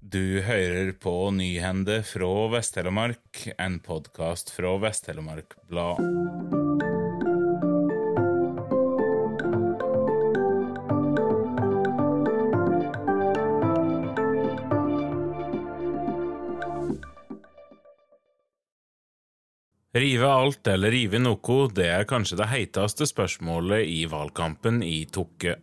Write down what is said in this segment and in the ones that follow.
Du hører på Nyhende fra Vest-Telemark, en podkast fra Vest-Telemark Blad. Rive alt eller rive noe, det er kanskje det heiteste spørsmålet i valgkampen i Tokke.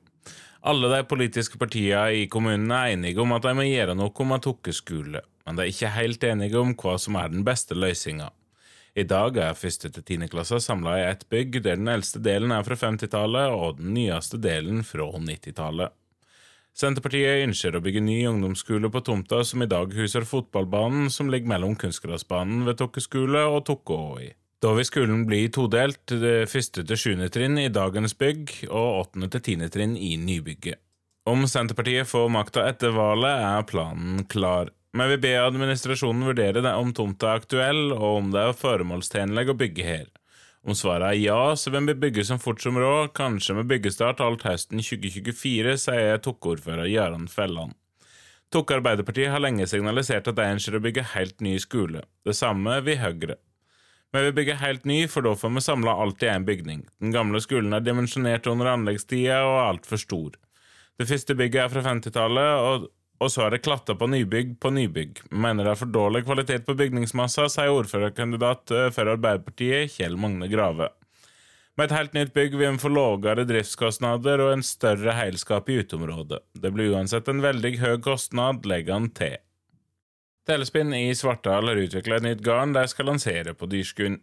Alle de politiske partiene i kommunen er enige om at de må gjøre noe med Tokke skole, men de er ikke helt enige om hva som er den beste løsninga. I dag er første til tiendeklasser samla i ett bygg, der den eldste delen er fra 50-tallet og den nyeste delen fra 90-tallet. Senterpartiet ønsker å bygge ny ungdomsskole på tomta som i dag huser fotballbanen som ligger mellom kunstgressbanen ved Tokke skole og Tokkåi. Da vil skolen bli todelt, det første til sjuende trinn i dagens bygg og åttende til tiende trinn i nybygget. Om Senterpartiet får makta etter valget, er planen klar. Vi vil be administrasjonen vurdere det om tomta er aktuell, og om det er formålstjenlig å bygge her. Om svaret er ja, så vil vi bygge som fort som råd, kanskje med byggestart alt høsten 2024, sier Tokke-ordfører Gøran Felland. Tokke Arbeiderparti har lenge signalisert at de ønsker å bygge helt ny skole. Det samme vil Høyre. Vi vil bygge helt ny, for da får vi samla alt i én bygning. Den gamle skolen er dimensjonert under anleggstida og er altfor stor. Det første bygget er fra 50-tallet, og, og, så er det klatta på nybygg på nybygg. Mener det er for dårlig kvalitet på bygningsmassa, sier ordførerkandidat eh, for Arbeiderpartiet Kjell Magne Grave. Med et helt nytt bygg vil vi få lavere driftskostnader og en større heilskap i uteområdet. Det blir uansett en veldig høy kostnad, legger han til. Telespinn i Svartdal har utvikla et nytt garn de skal lansere på Dyrskuen.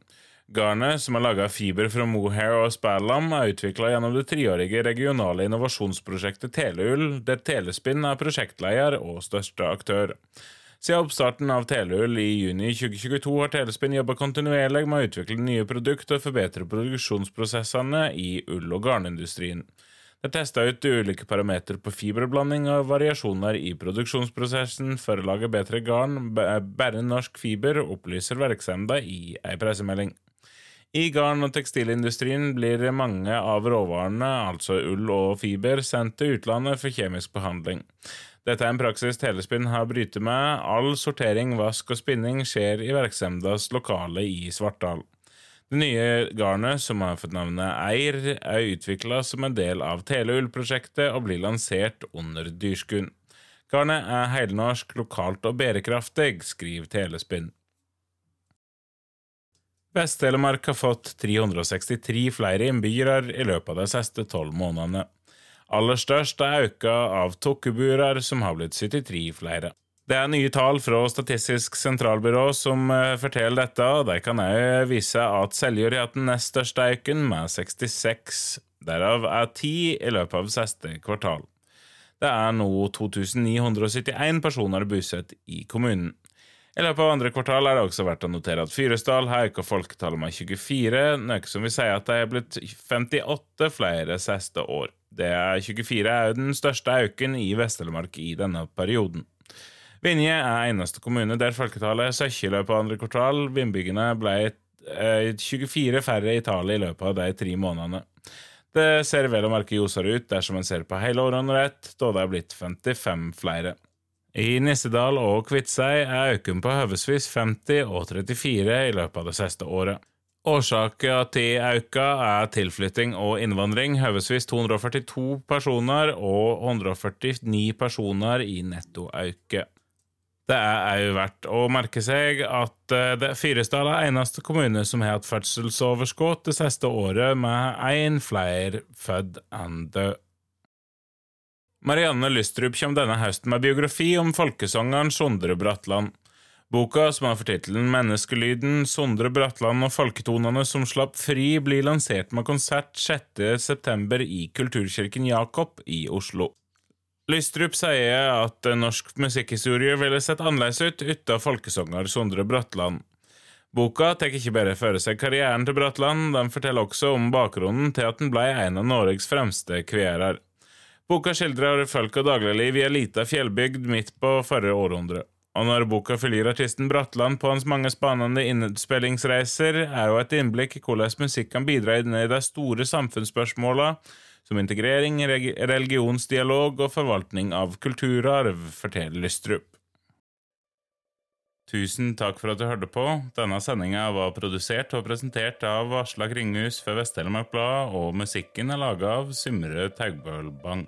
Garnet, som er laga av fiber fra mohair og spallam, er utvikla gjennom det treårige regionale innovasjonsprosjektet Teleull, der Telespinn er prosjektleder og største aktør. Siden oppstarten av Teleull i juni 2022 har Telespinn jobba kontinuerlig med å utvikle nye produkter og forbedre produksjonsprosessene i ull- og garnindustrien. Er testa ut ulike parametere på fiberblanding og variasjoner i produksjonsprosessen for å lage bedre garn. Bare norsk fiber, opplyser virksomheten i ei pressemelding. I garn- og tekstilindustrien blir mange av råvarene, altså ull og fiber, sendt til utlandet for kjemisk behandling. Dette er en praksis Telespinn har brytet med. All sortering, vask og spinning skjer i virksomhetens lokale i Svartdal. Det nye garnet, som har fått navnet Eir, er utvikla som en del av Teleull-prosjektet og blir lansert under dyrskunn. Garnet er heilnorsk, lokalt og bærekraftig, skriver Telespinn. Vest-Telemark har fått 363 flere innbyggere i løpet av de siste tolv månedene. Aller størst er auka av tokkeburer, som har blitt 73 flere. Det er nye tall fra Statistisk sentralbyrå som uh, forteller dette, de kan òg vise at Seljord har hatt den nest største økningen, med 66. Derav er 10 i løpet av siste kvartal. Det er nå 2971 personer bosatt i kommunen. I løpet av andre kvartal er det også verdt å notere at Fyresdal har økt folketallet med 24, noe som vil si at det er blitt 58 flere siste år. Det er 24 er den største øken i Vest-Telemark i denne perioden. Vinje er eneste kommune der folketallet søkker i løpet av andre kvartal. Vindbyggene ble 24 eh, færre i tallet i løpet av de tre månedene. Det ser vel å merke ljosere ut dersom en ser på hele året under ett, da det er blitt 55 flere. I Nissedal og Kviteseid er økningen på høvesvis 50 og 34 i løpet av det siste året. Årsaken til auka er tilflytting og innvandring, høvesvis 242 personer og 149 personer i netto auke. Det er òg verdt å merke seg at det Fyresdal er eneste kommune som har hatt fødselsoverskudd det siste året, med én flere født enn død. Marianne Lystrup kommer denne høsten med biografi om folkesangeren Sondre Bratland. Boka, som har fortittelen Menneskelyden, Sondre Bratland og folketonene som slapp fri, blir lansert med konsert 6.9. i Kulturkirken Jakob i Oslo. Lystrup sier at norsk musikkhistorie ville sett annerledes ut uten folkesanger Sondre Bratland. Boka tar ikke bare for seg karrieren til Bratland, den forteller også om bakgrunnen til at han ble en av Norges fremste kverer. Boka skildrer folk og dagligliv i ei lita fjellbygd midt på forrige århundre. Og når boka følger artisten Bratland på hans mange spennende innspillingsreiser, er jo et innblikk i hvordan musikk kan bidra i de store samfunnsspørsmåla som integrering, religionsdialog og forvaltning av kulturarv, forteller Lystrup. Tusen takk for at du hørte på. Denne sendinga var produsert og presentert av Aslak Kringhus for Vest-Telemark Blad, og musikken er laga av Symre Taugbølbang.